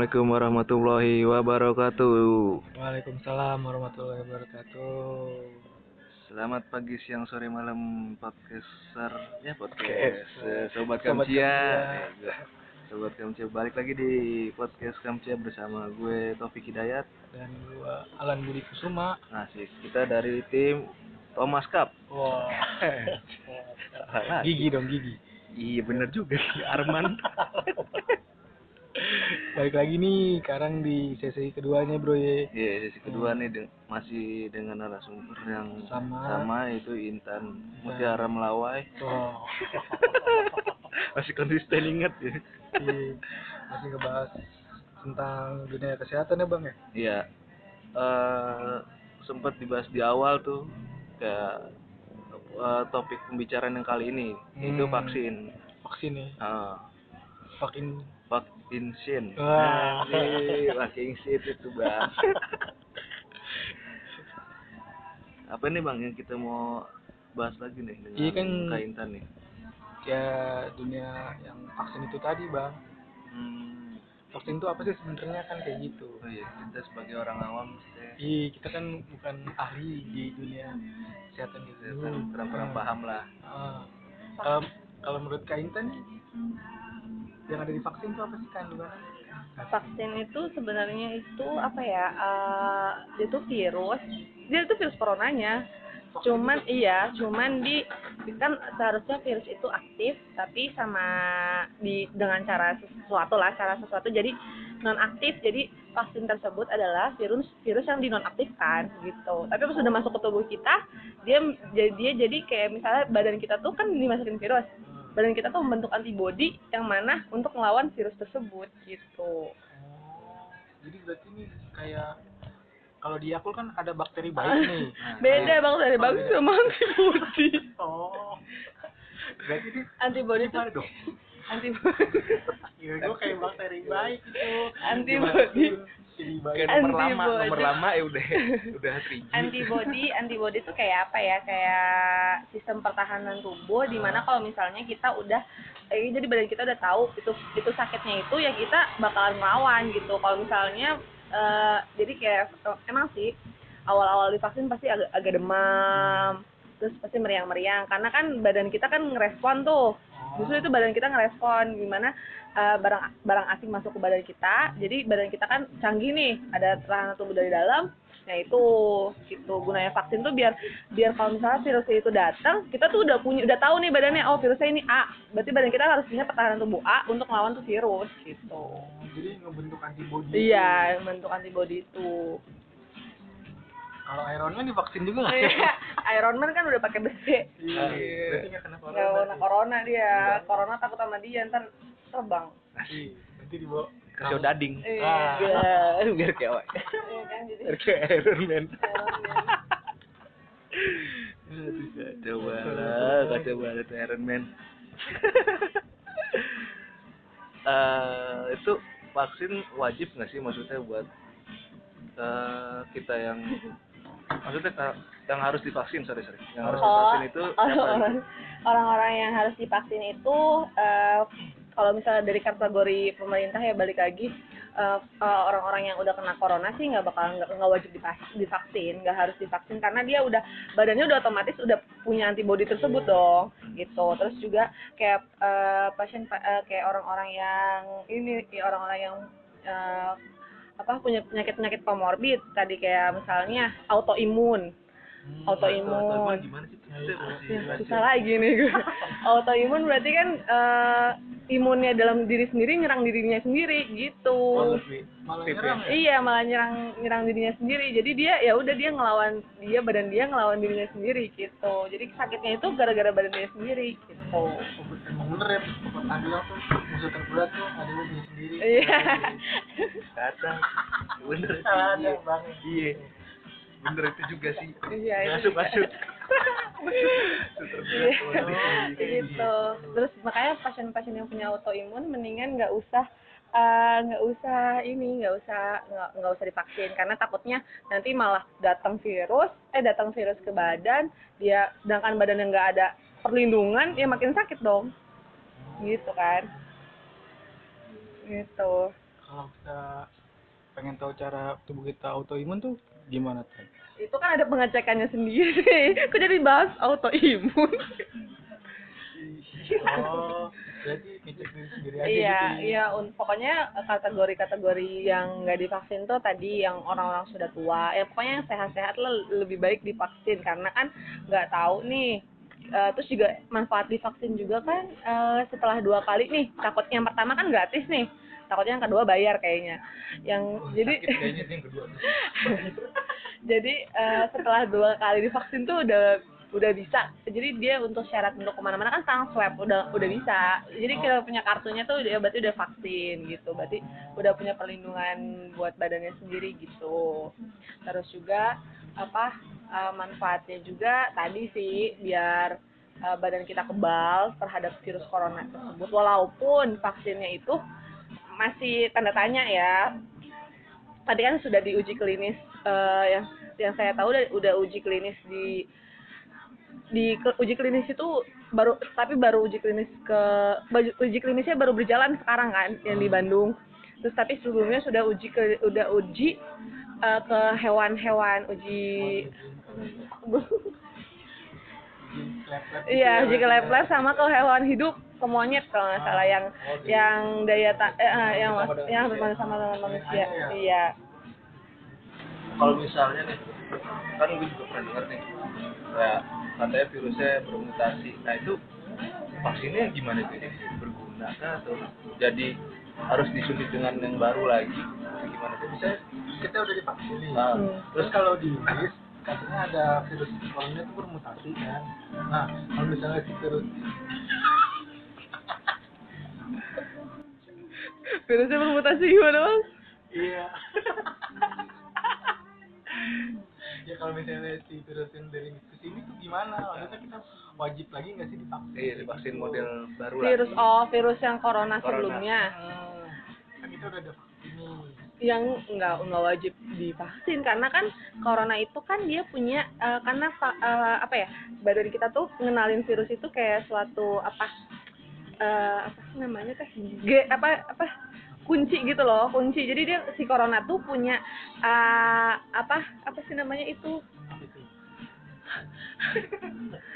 Assalamualaikum warahmatullahi wabarakatuh. Waalaikumsalam warahmatullahi wabarakatuh. Selamat pagi, siang, sore, malam podcaster ya podcast Podcast. eh, sobat Sobat Kamcia. Kamcia. Gua, Sobat Kamcia balik lagi di podcast Kamcia bersama gue Taufik Hidayat. Dan gua Alan Budi Kusuma. Nah, sih kita dari tim Thomas Cup. Wah. Salah. gigi dong gigi. Iya bener juga sih Arman. Balik lagi nih sekarang di sesi keduanya bro ya. Iya, sesi kedua nih de- masih dengan narasumber yang Sama. sama itu Intan Mutiara Melawai. Wah. masih konsisten ingat ya. Iya. Masih ngebahas tentang dunia kesehatan ya bang ya. Iya. eh sempat dibahas di awal tuh kayak eh, topik pembicaraan yang kali ini itu Hmm. vaksin. Vaksin nih. Ah, Vaksin. Vaksin. Wah. Nah, vaksin itu bang. Apa nih bang yang kita mau bahas lagi nih dengan Iya kan. Kak Intan nih? Ya dunia yang vaksin itu tadi bang. Hmm, Vaksin itu apa sih sebenarnya kan kayak gitu. oh iya kita sebagai orang awam Iya, kita kan bukan ahli di dunia kesehatan gitu. kan kurang-kurang paham lah. Ah. Kalau kalau menurut Kak Intan nih, yang ada di vaksin itu apa sih kandungan? vaksin itu sebenarnya itu apa ya eh dia itu virus dia itu virus coronanya. Cuman iya cuman di kan seharusnya virus itu aktif tapi sama di dengan cara sesuatu lah cara sesuatu. Jadi non aktif jadi vaksin tersebut adalah virus virus yang dinonaktifkan gitu. Tapi pas sudah masuk ke tubuh kita dia jadi dia jadi kayak misalnya badan kita tuh kan dimasukin virus badan kita tuh membentuk antibodi yang mana untuk melawan virus tersebut gitu. Oh, jadi berarti ini kayak kalau di Yakult kan ada bakteri baik nih. Beda bang dari Oh, bagus beda. sama antibodi. Oh. Berarti ini Antibodi gimana dong? Antibodi. Kira gue kayak bakteri baik itu. Antibody. Kayak baik. nomor lama, Antibody. nomor lama ya udah udah 3G. antibodi antibodi tuh kayak apa ya kayak sistem pertahanan tubuh di mana kalau misalnya kita udah eh, jadi badan kita udah tahu itu itu sakitnya itu ya kita bakalan melawan gitu kalau misalnya eh, jadi kayak emang sih awal-awal divaksin pasti agak, agak demam terus pasti meriang-meriang karena kan badan kita kan ngerespon tuh justru itu badan kita ngerespon gimana eh, barang barang asing masuk ke badan kita. Jadi badan kita kan canggih nih ada pertahanan tubuh dari dalam nah itu gitu. Gunanya vaksin tuh biar biar kalau misalnya virusnya itu datang kita tuh udah punya udah tahu nih badannya oh virusnya ini A. Berarti badan kita harus punya pertahanan tubuh A untuk melawan tuh virus gitu. Jadi ngebentuk antibody. iya bentuk antibody itu Kalau Iron Man divaksin juga nggak? Iya, Iron Man kan udah pakai besi Iya. Berarti nggak kena corona. nggak kena corona dia corona takut sama dia ntar terbang Iya. Berarti dibawa Kasih dading. Ah. iya biar kayak awak. Iya kan Biar kayak Iron Man. Iron Man. Aduh, kacau banget, kacau banget Iron Man. Eh, itu vaksin wajib nggak sih maksudnya buat eh, kita yang maksudnya ka- yang harus divaksin sorry sorry. Yang harus Oh, divaksin itu siapa orang-orang yang harus divaksin itu eh, kalau misalnya dari kategori pemerintah ya balik lagi eh, eh, orang-orang yang udah kena corona sih nggak bakal nggak wajib divak- divaksin nggak harus divaksin karena dia udah badannya udah otomatis udah punya antibodi tersebut dong gitu. Terus juga kayak eh, pasien eh, kayak orang-orang yang ini orang-orang yang eh, apa punya penyakit-penyakit komorbid tadi kayak misalnya autoimun Hmm. autoimun Autoimun gimana sih? Ya, susah lagi nih gue. Autoimun berarti kan eh, imunnya dalam diri sendiri nyerang dirinya sendiri gitu. Oh, Malah nyerang ya? Iya malah nyerang nyerang dirinya sendiri. Jadi dia ya udah dia ngelawan dia badan dia ngelawan dirinya sendiri gitu. Jadi sakitnya itu gara-gara badan dia sendiri gitu. Oh, emang bener ya, Bapak bilang tuh musuh terberat tuh ada lu diri sendiri. Iya. Kadang bener sih. Ada Iya. Bener itu juga sih. Iya itu. Masuk masuk. Iya, gitu. Terus makanya pasien-pasien yang punya autoimun mendingan nggak usah eh, nggak usah ini nggak usah nggak nggak usah divaksin karena takutnya nanti malah datang virus eh datang virus ke badan dia sedangkan badan yang nggak ada perlindungan ya makin sakit dong gitu kan gitu kalau kita pengen tahu cara tubuh kita autoimun tuh gimana tuh? itu kan ada pengecekannya sendiri. Kok jadi bahas autoimun? Oh, sendiri aja iya gitu. iya un- pokoknya kategori-kategori yang nggak divaksin tuh tadi yang orang-orang sudah tua. Ya pokoknya yang sehat-sehat lah lebih baik divaksin. Karena kan nggak tahu nih Eh, terus juga manfaat divaksin juga kan eh, setelah dua kali nih takut yang pertama kan gratis nih takutnya yang kedua bayar kayaknya. Yang Oh, jadi kayaknya yang kedua. jadi eh, setelah dua kali divaksin tuh udah udah bisa. Jadi dia untuk syarat untuk ke mana-mana kan sekarang swab udah udah bisa. Jadi kita punya kartunya tuh udah berarti udah vaksin gitu. Berarti udah punya perlindungan buat badannya sendiri gitu. Terus juga apa eh, manfaatnya juga tadi sih biar eh, badan kita kebal terhadap virus corona tersebut. Walaupun vaksinnya itu masih tanda tanya ya. Tadi kan sudah diuji klinis eh, yang yang saya tahu udah, udah uji klinis di di uji klinis itu baru tapi baru uji klinis ke uji klinisnya baru berjalan sekarang kan yang di Bandung. Terus tapi sebelumnya sudah uji ke udah uji eh, ke hewan-hewan uji Lab-lab gitu iya ya, uji ke lab-lab sama ke hewan hidup ke monyet kalau nggak salah yang Oh, gitu. yang daya ta eh, eh, yang Sama dengan yang manusia. sama dengan manusia Iya. iya kalau misalnya nih kan gue juga pernah dengar nih kayak katanya virusnya bermutasi nah itu vaksinnya gimana tuh berguna kah atau jadi harus disuntik dengan yang baru lagi gimana tuh bisa kita udah divaksin nih. nah, Hmm. Terus kalau di Inggris katanya ada virus corona itu bermutasi kan. Nah, kalau misalnya si virus virusnya bermutasi gimana bang iya. ya kalau misalnya si virus yang dari ke sini tuh gimana? Maksudnya kita wajib lagi nggak sih divaksin? iya divaksin model baru virus lagi oh virus yang corona, Corona. sebelumnya Hmm, kan kita udah ada. Yang nggak nggak wajib divaksin. Karena kan corona itu kan dia punya eh, karena eh, apa ya badan kita tuh ngenalin virus itu kayak suatu apa eh, apa sih namanya teh? G apa apa? Kunci gitu loh kunci. Jadi dia si corona tuh punya eh, apa apa sih namanya itu?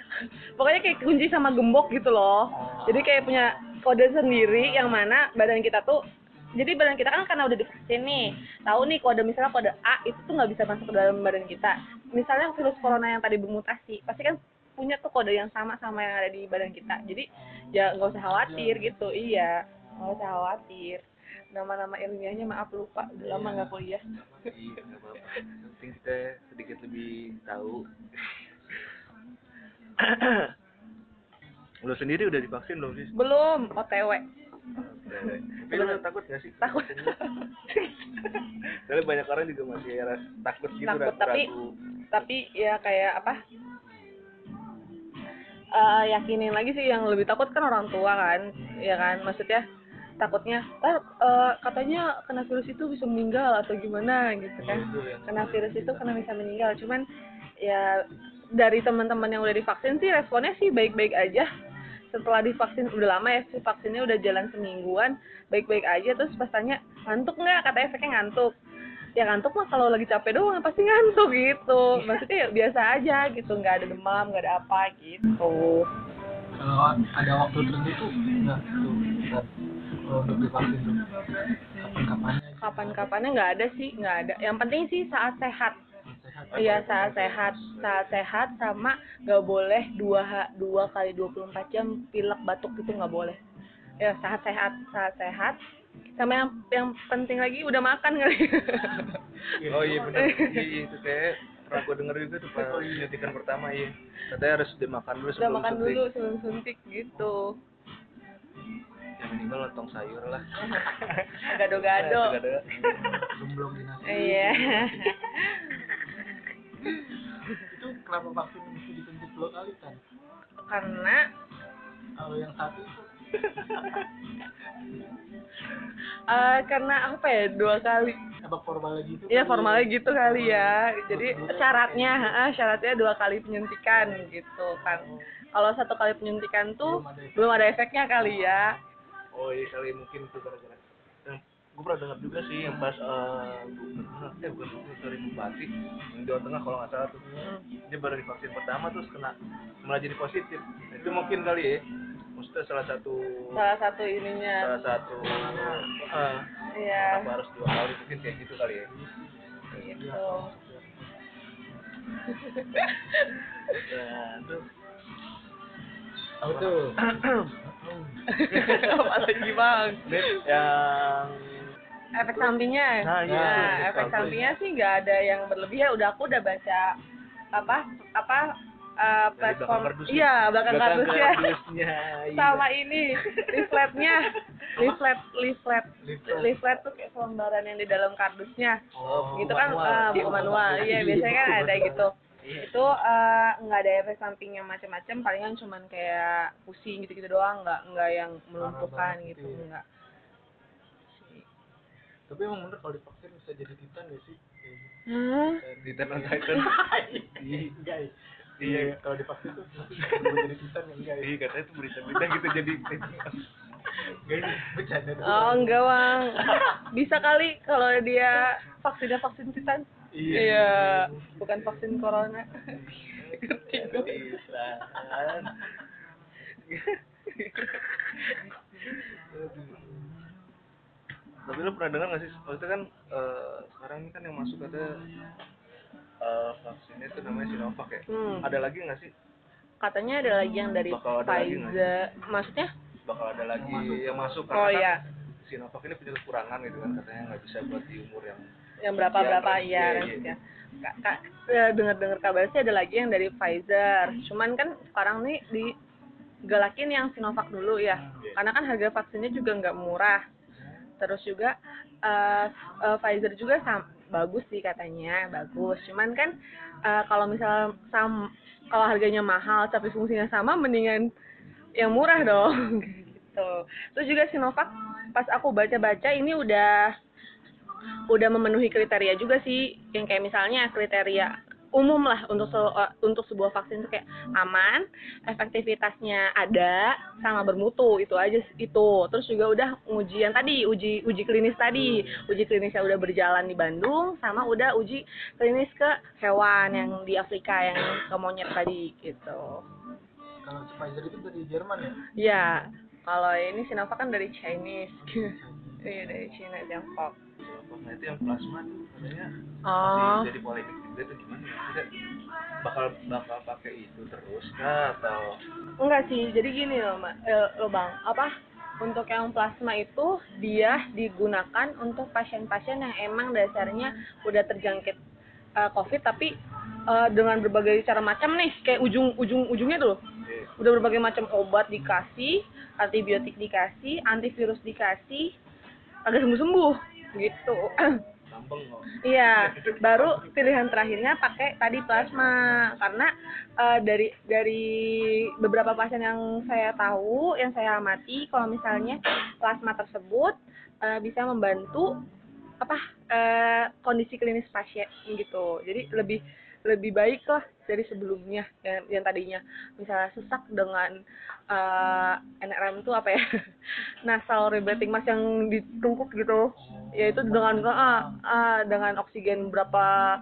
pokoknya kayak kunci sama gembok gitu loh. Jadi kayak punya kode sendiri yang mana badan kita tuh jadi badan kita kan karena udah divaksin nih. Tahu nih kode misalnya kode A itu tuh nggak bisa masuk ke dalam badan kita. Misalnya virus corona yang tadi bermutasi pasti kan punya tuh kode yang sama sama yang ada di badan kita. Jadi ya nggak usah khawatir gitu. Iya nggak usah khawatir. Nama-nama ilmiahnya maaf lupa udah lama nggak kuliah. Iya nggak apa-apa. Penting kita sedikit lebih tahu. Lu sendiri udah divaksin belum sih? Belum otw tapi lu takut gak sih? Takut. Soalnya banyak orang juga masih ras- takut gitu Takut, ragu, tapi- ragu. tapi ya kayak apa? Eh yakinin lagi sih yang lebih takut kan orang tua kan ya kan? Maksudnya takutnya "Ntar, eh, katanya kena virus itu bisa meninggal atau gimana? Gitu kan. Itu yang- kena virus itu kena bisa meninggal. Cuman ya dari teman-teman yang udah divaksin sih responnya sih baik-baik aja setelah divaksin udah lama ya sih vaksinnya udah jalan semingguan baik-baik aja. Terus pas tanya ngantuk nggak? Katanya efeknya ngantuk. Ya ngantuk mah kalau lagi capek doang pasti ngantuk gitu. Maksudnya ya biasa aja gitu nggak ada demam nggak ada apa gitu. Kalau ada waktu tertentu enggak tuh untuk divaksin tuh kapan-kapannya? Kapan-kapannya nggak ada sih nggak ada. Yang penting sih saat sehat Iya saat sehat, saat sehat sama nggak boleh dua ha- dua kali 24 jam pilek batuk itu nggak boleh. Ya saat sehat, saat sehat. Sama yang yang penting lagi udah makan kali. oh iya benar iya, iya, itu kayak pernah gue denger juga tuh pas suntikan pertama iya katanya harus dimakan dulu udah sebelum makan suntik. dulu sebelum suntik gitu. ya minimal lontong sayur lah Gado-gado. Gado-gado. belum belum Iya. itu kenapa vaksin mesti disuntik dua kali kan Karena kalau yang satu eh karena apa ya dua kali apa formalnya gitu Iya kali formalnya ya? gitu kali ya. Jadi syaratnya, syaratnya dua kali penyuntikan gitu kan. Kalau satu kali penyuntikan tuh Belum ada belum ada efeknya kali ya. oh iya kali mungkin itu gara-gara gue pernah dengar juga sih yang pas eh gubernur eh bukan gubernur sorry bupati yang Jawa Tengah kalau nggak salah tuh. Dia baru divaksin pertama terus kena malah jadi positif. Itu mungkin kali ya maksudnya salah satu salah satu ininya. salah satu eh, iya. apa harus dua kali mungkin kayak gitu kali ya. Gitu. Nah terus apa tuh? Apa lagi bang. Yang efek sampingnya Nah, iya, Nah, efek efek samping. sampingnya sih nggak ada yang berlebih ya udah aku udah baca apa apa eh, Dari platform kardusnya. iya belakang kardusnya kardusnya, iya. sama ini leafletnya leaflet leaflet Leaflet. tuh kayak selembaran yang di dalam kardusnya Oh, gitu kan manual. eh, buku Iya, manual buku iya manual. biasanya kan ada manual. gitu Iya. itu eh, nggak ada efek samping yang macam-macam palingan cuman kayak pusing gitu-gitu doang nggak nggak yang melumpuhkan gitu ya. Tapi emang bener kalau divaksin bisa jadi titan gak sih. Hah? Titan on Titan. Iya, enggak ya. Iya. Iya, kalau divaksin tuh jadi titan ya enggak ya. Iya katanya itu berita-berita gitu jadi Enggak ini bercanda. Oh enggak bang, bisa kali kalau dia vaksinnya vaksin titan. Iya, bukan vaksin corona. Ngerti gue. Titan. Tapi lu pernah dengar nggak sih? Maksudnya kan eh, sekarang ini kan yang masuk ada eh, vaksinnya itu namanya Sinovac ya. Hmm. Ada lagi nggak sih? Katanya ada lagi yang dari Bakal ada lagi Pfizer. Maksudnya? Bakal ada lagi yang masuk, Oh karena iya, kan Sinovac ini punya kekurangan gitu kan katanya nggak bisa buat di umur yang yang berapa Iya, berapa iya, ya iya. range-nya. Kak, kak eh, dengar-dengar kabar sih ada lagi yang dari Pfizer. Cuman kan sekarang nih di galakin yang Sinovac dulu ya. Karena kan harga vaksinnya juga nggak murah. Terus juga eh, eh, Pfizer juga sam- bagus sih katanya, bagus. Cuman kan eh, kalau misal sam kalau harganya mahal tapi fungsinya sama mendingan yang murah dong gitu. Terus juga Sinovac pas aku baca-baca ini udah udah memenuhi kriteria juga sih yang kayak misalnya kriteria umum lah untuk se- eh, untuk sebuah vaksin itu kayak aman, efektivitasnya ada, sama bermutu itu aja itu. Terus juga udah ujian tadi, uji uji klinis tadi, uji klinisnya udah berjalan di Bandung, sama udah uji klinis ke hewan yang di Afrika yang ke monyet tadi gitu. Kalau Pfizer itu dari Jerman ya? Ya, kalau ini Sinovac kan dari Chinese. Iya dari Cina Tiongkok. Sinopharmnya itu yang plasma tuh katanya Oh. masih jadi polemik juga tuh gimana ya? Maksudnya bakal bakal pakai itu terus kah atau Enggak sih, jadi gini loh, Mbak. Eh, loh Bang, apa? Untuk yang plasma itu dia digunakan untuk pasien-pasien yang emang dasarnya udah terjangkit eh, COVID tapi eh, dengan berbagai cara macam nih, kayak ujung-ujung ujungnya tuh. Udah berbagai macam obat dikasih, antibiotik dikasih, antivirus dikasih, agak sembuh-sembuh gitu. Iya, baru pilihan terakhirnya pakai tadi plasma. Karena eh, dari dari beberapa pasien yang saya tahu, yang saya amati, kalau misalnya plasma tersebut eh, bisa membantu apa eh, kondisi klinis pasien gitu. Jadi lebih lebih baik lah dari sebelumnya yang, yang tadinya. Misalnya sesak dengan eh, NRM itu apa ya? Nasal rebreathing mask yang ditungkuk gitu yaitu dengan ah, ah, dengan oksigen berapa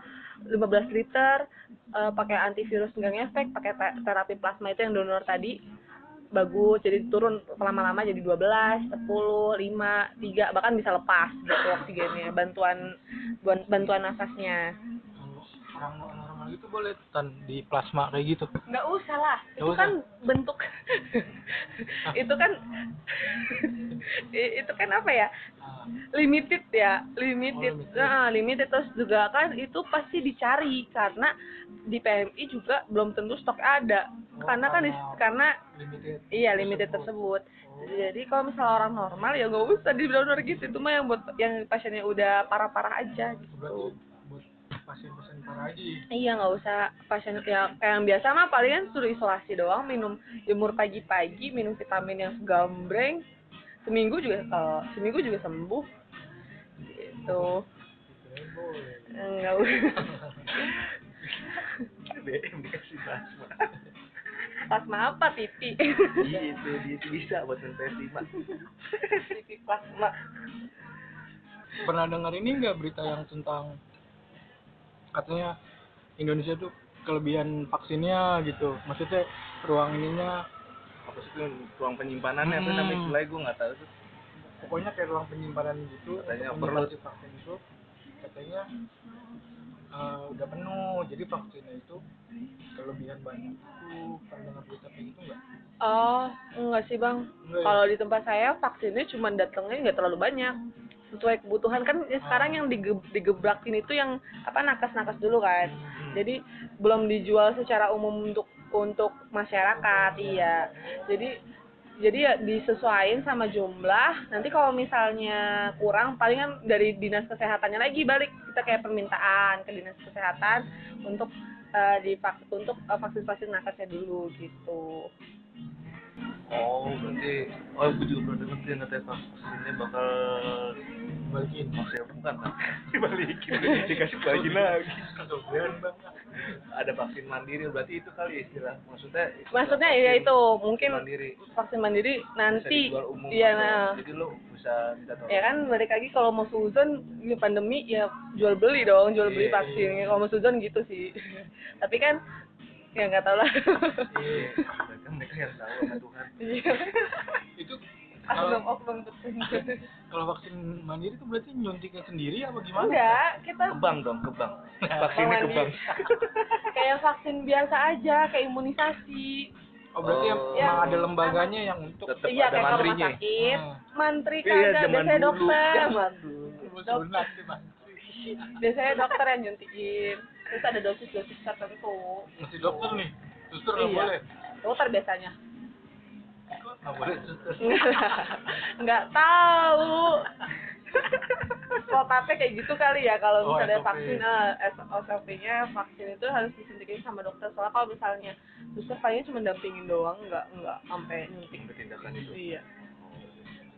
15 liter eh, pakai antivirus nggak ngefek pakai te- terapi plasma itu yang donor tadi bagus. Jadi turun lama-lama jadi 12, 10, 5, 3 bahkan bisa lepas gitu oksigennya bantuan ban- bantuan nafasnya. Orang normal itu boleh tan di plasma kayak gitu. nggak usah lah. Itu usah. kan bentuk. Itu kan i- itu kan apa ya limited ya limited Oh, limited. Nah, limited terus juga kan itu pasti dicari karena di PMI juga belum tentu stok ada Oh, karena kan di- karena karena limited. iya limited tersebut Oh. jadi kalau misalnya orang normal ya nggak usah di donor gitu itu mah yang buat yang pasiennya udah parah-parah aja gitu Berarti pasien-pasien parah aja. ya? Iya nggak usah pasien yang kayak yang biasa mah palingan suruh isolasi doang minum jemur pagi-pagi minum vitamin yang segambreng seminggu juga kalau seminggu juga sembuh. Gitu. Kirain boleh. nggak usah BM dikasih plasma. Plasma apa pipi iya itu dia itu bisa buat nempel lima pipi plasma. Pernah dengar ini nggak berita yang tentang katanya Indonesia tuh kelebihan vaksinnya gitu. Maksudnya ruang ininya apa sih itu ruang penyimpanannya apa Hmm. namanya istilahnya gue nggak tahu tuh pokoknya kayak ruang penyimpanan gitu Katanya perlu. si vaksin itu katanya eh, udah penuh jadi vaksinnya itu kelebihan banyak itu pernah dengar berita kayak gitu nggak Oh, enggak sih bang. Enggak ya? Kalau di tempat saya vaksinnya cuma datangnya nggak terlalu banyak. Sesuai kebutuhan kan ya sekarang yang dige- digebrakin itu yang apa nakes-nakes dulu kan. Hmm. Jadi belum dijual secara umum untuk untuk masyarakat, iya. Jadi jadi ya disesuaikan sama jumlah. Nanti kalau misalnya kurang, palingan dari dinas kesehatannya lagi balik kita kayak permintaan ke dinas kesehatan untuk divak- untuk eh, vaksin vaksin nakesnya dulu gitu. Oh berarti oh gue juga pernah tuh yang katanya vaksinnya bakal balikin maksudnya bukan kan dibalikin dikasih balikin lagi. Bang ada vaksin mandiri berarti itu kali istilah. Maksudnya istilah Maksudnya vaksin ya itu mungkin mandiri. vaksin mandiri nanti. iya nah. Jadi lo bisa minta tolong. Ya kan balik lagi kalau mau suzon ini pandemi ya jual beli dong jual beli Iya, vaksin iya. kalau mau suzon gitu sih. Tapi kan ya nggak tahu lah. Iya mereka mereka yang tahu sama Tuhan. Iya. itu oknum kalau oknum kalau vaksin mandiri itu berarti nyuntiknya sendiri apa gimana? Enggak kita ke bank dong ke bank. Vaksinnya ke Mandiri. bank. kayak vaksin biasa aja kayak imunisasi. Oh berarti Oh. emang Ya. ada lembaganya yang untuk tetap iya ada rumah mantrinya sakit Hmm. mantri iya kagak zaman biasanya dulu. Dokter. Zaman dulu. Biasanya dokter yang nyuntikin terus ada dosis-dosis tertentu. Masih dokter nih. Suster nggak Iya. boleh? Dokter biasanya. Nggak boleh suster? Nggak tahu. Protapnya kayak gitu kali ya kalau Oh, misalnya SOP. vaksin eh, SOP-nya vaksin itu harus disuntikin sama dokter. Soalnya kalau misalnya suster palingnya cuma dampingin doang nggak nggak sampai nyuntik. Tindakan itu. Iya.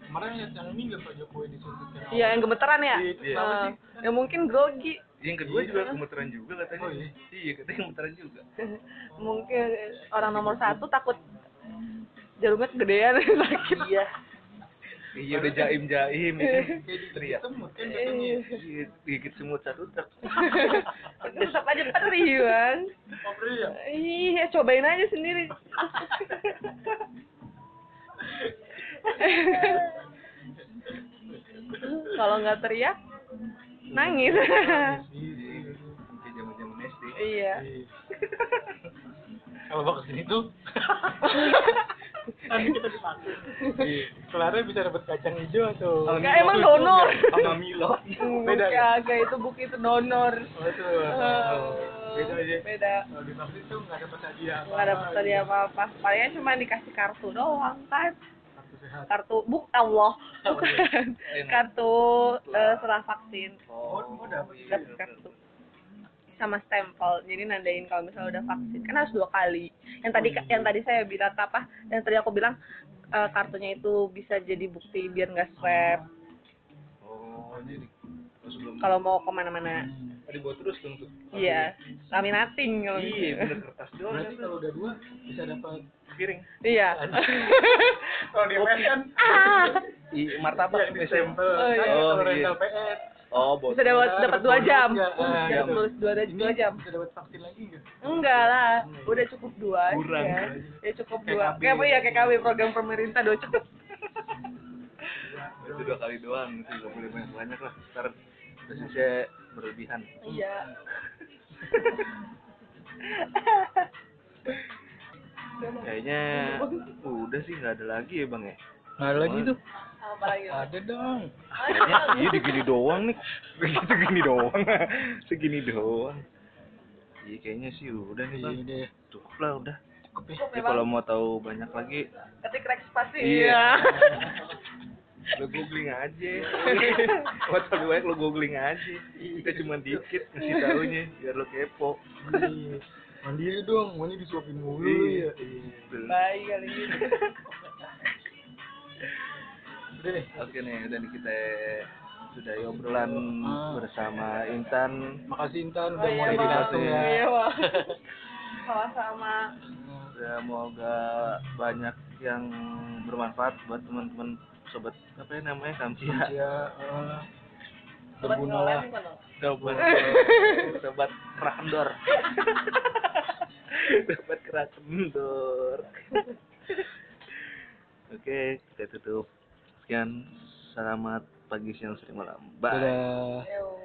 Kemarin yang ini nggak Pak Jokowi disuntik yang iya yang gemeteran ya? Iya, itu kenapa Eh, sih? ya mungkin grogi yang kedua Iya. juga gemeteran juga katanya. Oh, iya. iya katanya gemeteran juga. Mungkin orang nomor satu takut jarumnya kegedean sakit. Iya. Iya udah jaim jaim kayak teriak kan Iya, gigit semut satu tak tetap aja perih bang. Iya iya cobain aja sendiri. Kalau nggak teriak nangis. Zaman zaman SD iya Iya. kalau vaksin itu nanti kita divaksin Iya. kelarnya bisa dapat kacang hijau atau Nggak, emang donor. Sama Milo Beda ya? Kagak, itu buku itu donor. Eh, beda aja. beda. Kalau divaksin tuh nggak dapat hadiah nggak dapet tadi apa apa palingnya cuma dikasih kartu doang kan kartu buk Allah. Bukan. Kartu eh, setelah vaksin. Oh oh dapat kartu. Sama stempel. Jadi nandain kalau misalnya udah vaksin. Kan harus dua kali. Yang tadi Oh, iya. yang tadi saya bilang apa? Yang tadi aku bilang eh, kartunya itu bisa jadi bukti biar nggak swab. Oh kalau mau ke mana-mana. Hmm. Oh, dibawa terus dong tuh iya laminating kalau iya gitu. bener kertas doang berarti kalau udah dua bisa dapat piring. Iya. Kalau di PS kan. Ah. I martabak biasanya. ditempel Oh, iya. Kan Oh, kalau iya. rental PS oh bisa dapat Bisa dapat dua jam? Uh, Ah, dapat iya. dua jam bisa dapat vaksin lagi nggak? Enggak lah. Enggak. udah cukup dua Kurang. aja ya cukup dua. Kayak apa ya? Kayak KW program pemerintah dua cukup itu dua kali doang itu nggak boleh banyak banyak lah. Ntar dosisnya berlebihan. Iya. Kayaknya udah sih nggak ada lagi ya bang ya? Nggak ada lagi tuh. Apa lagi ada dong. Kayaknya iya digini doang nih. Begitu gini doang. Segini doang. Iya kayaknya sih udah nih iya bang. Deh cukup lah udah. cukup ya. Bang. kalau mau tahu banyak lagi ketik Rex pasti. Iya. iya lo googling aja. Buat lebih baik lo googling aja. Kita cuma dikit ngasih tahunya biar lo kepo. Iya. mandiri dong maunya disuapin mulu iya ya. iya. Baik kali udah deh. Oke nih udah nih kita sudah obrolan Ah. bersama Intan. Makasih Intan oh udah iya mau bang datang ya. Iya sama-sama. Semoga banyak yang bermanfaat buat teman-teman sobat apa ya namanya? Kamcia ya eh, Sobat berguna ngelem lah bukan lo? sobat sobat kerak kendor sobat kerak kendor oke kita tutup. Sekian selamat pagi siang sore malam. Bye. Dadah.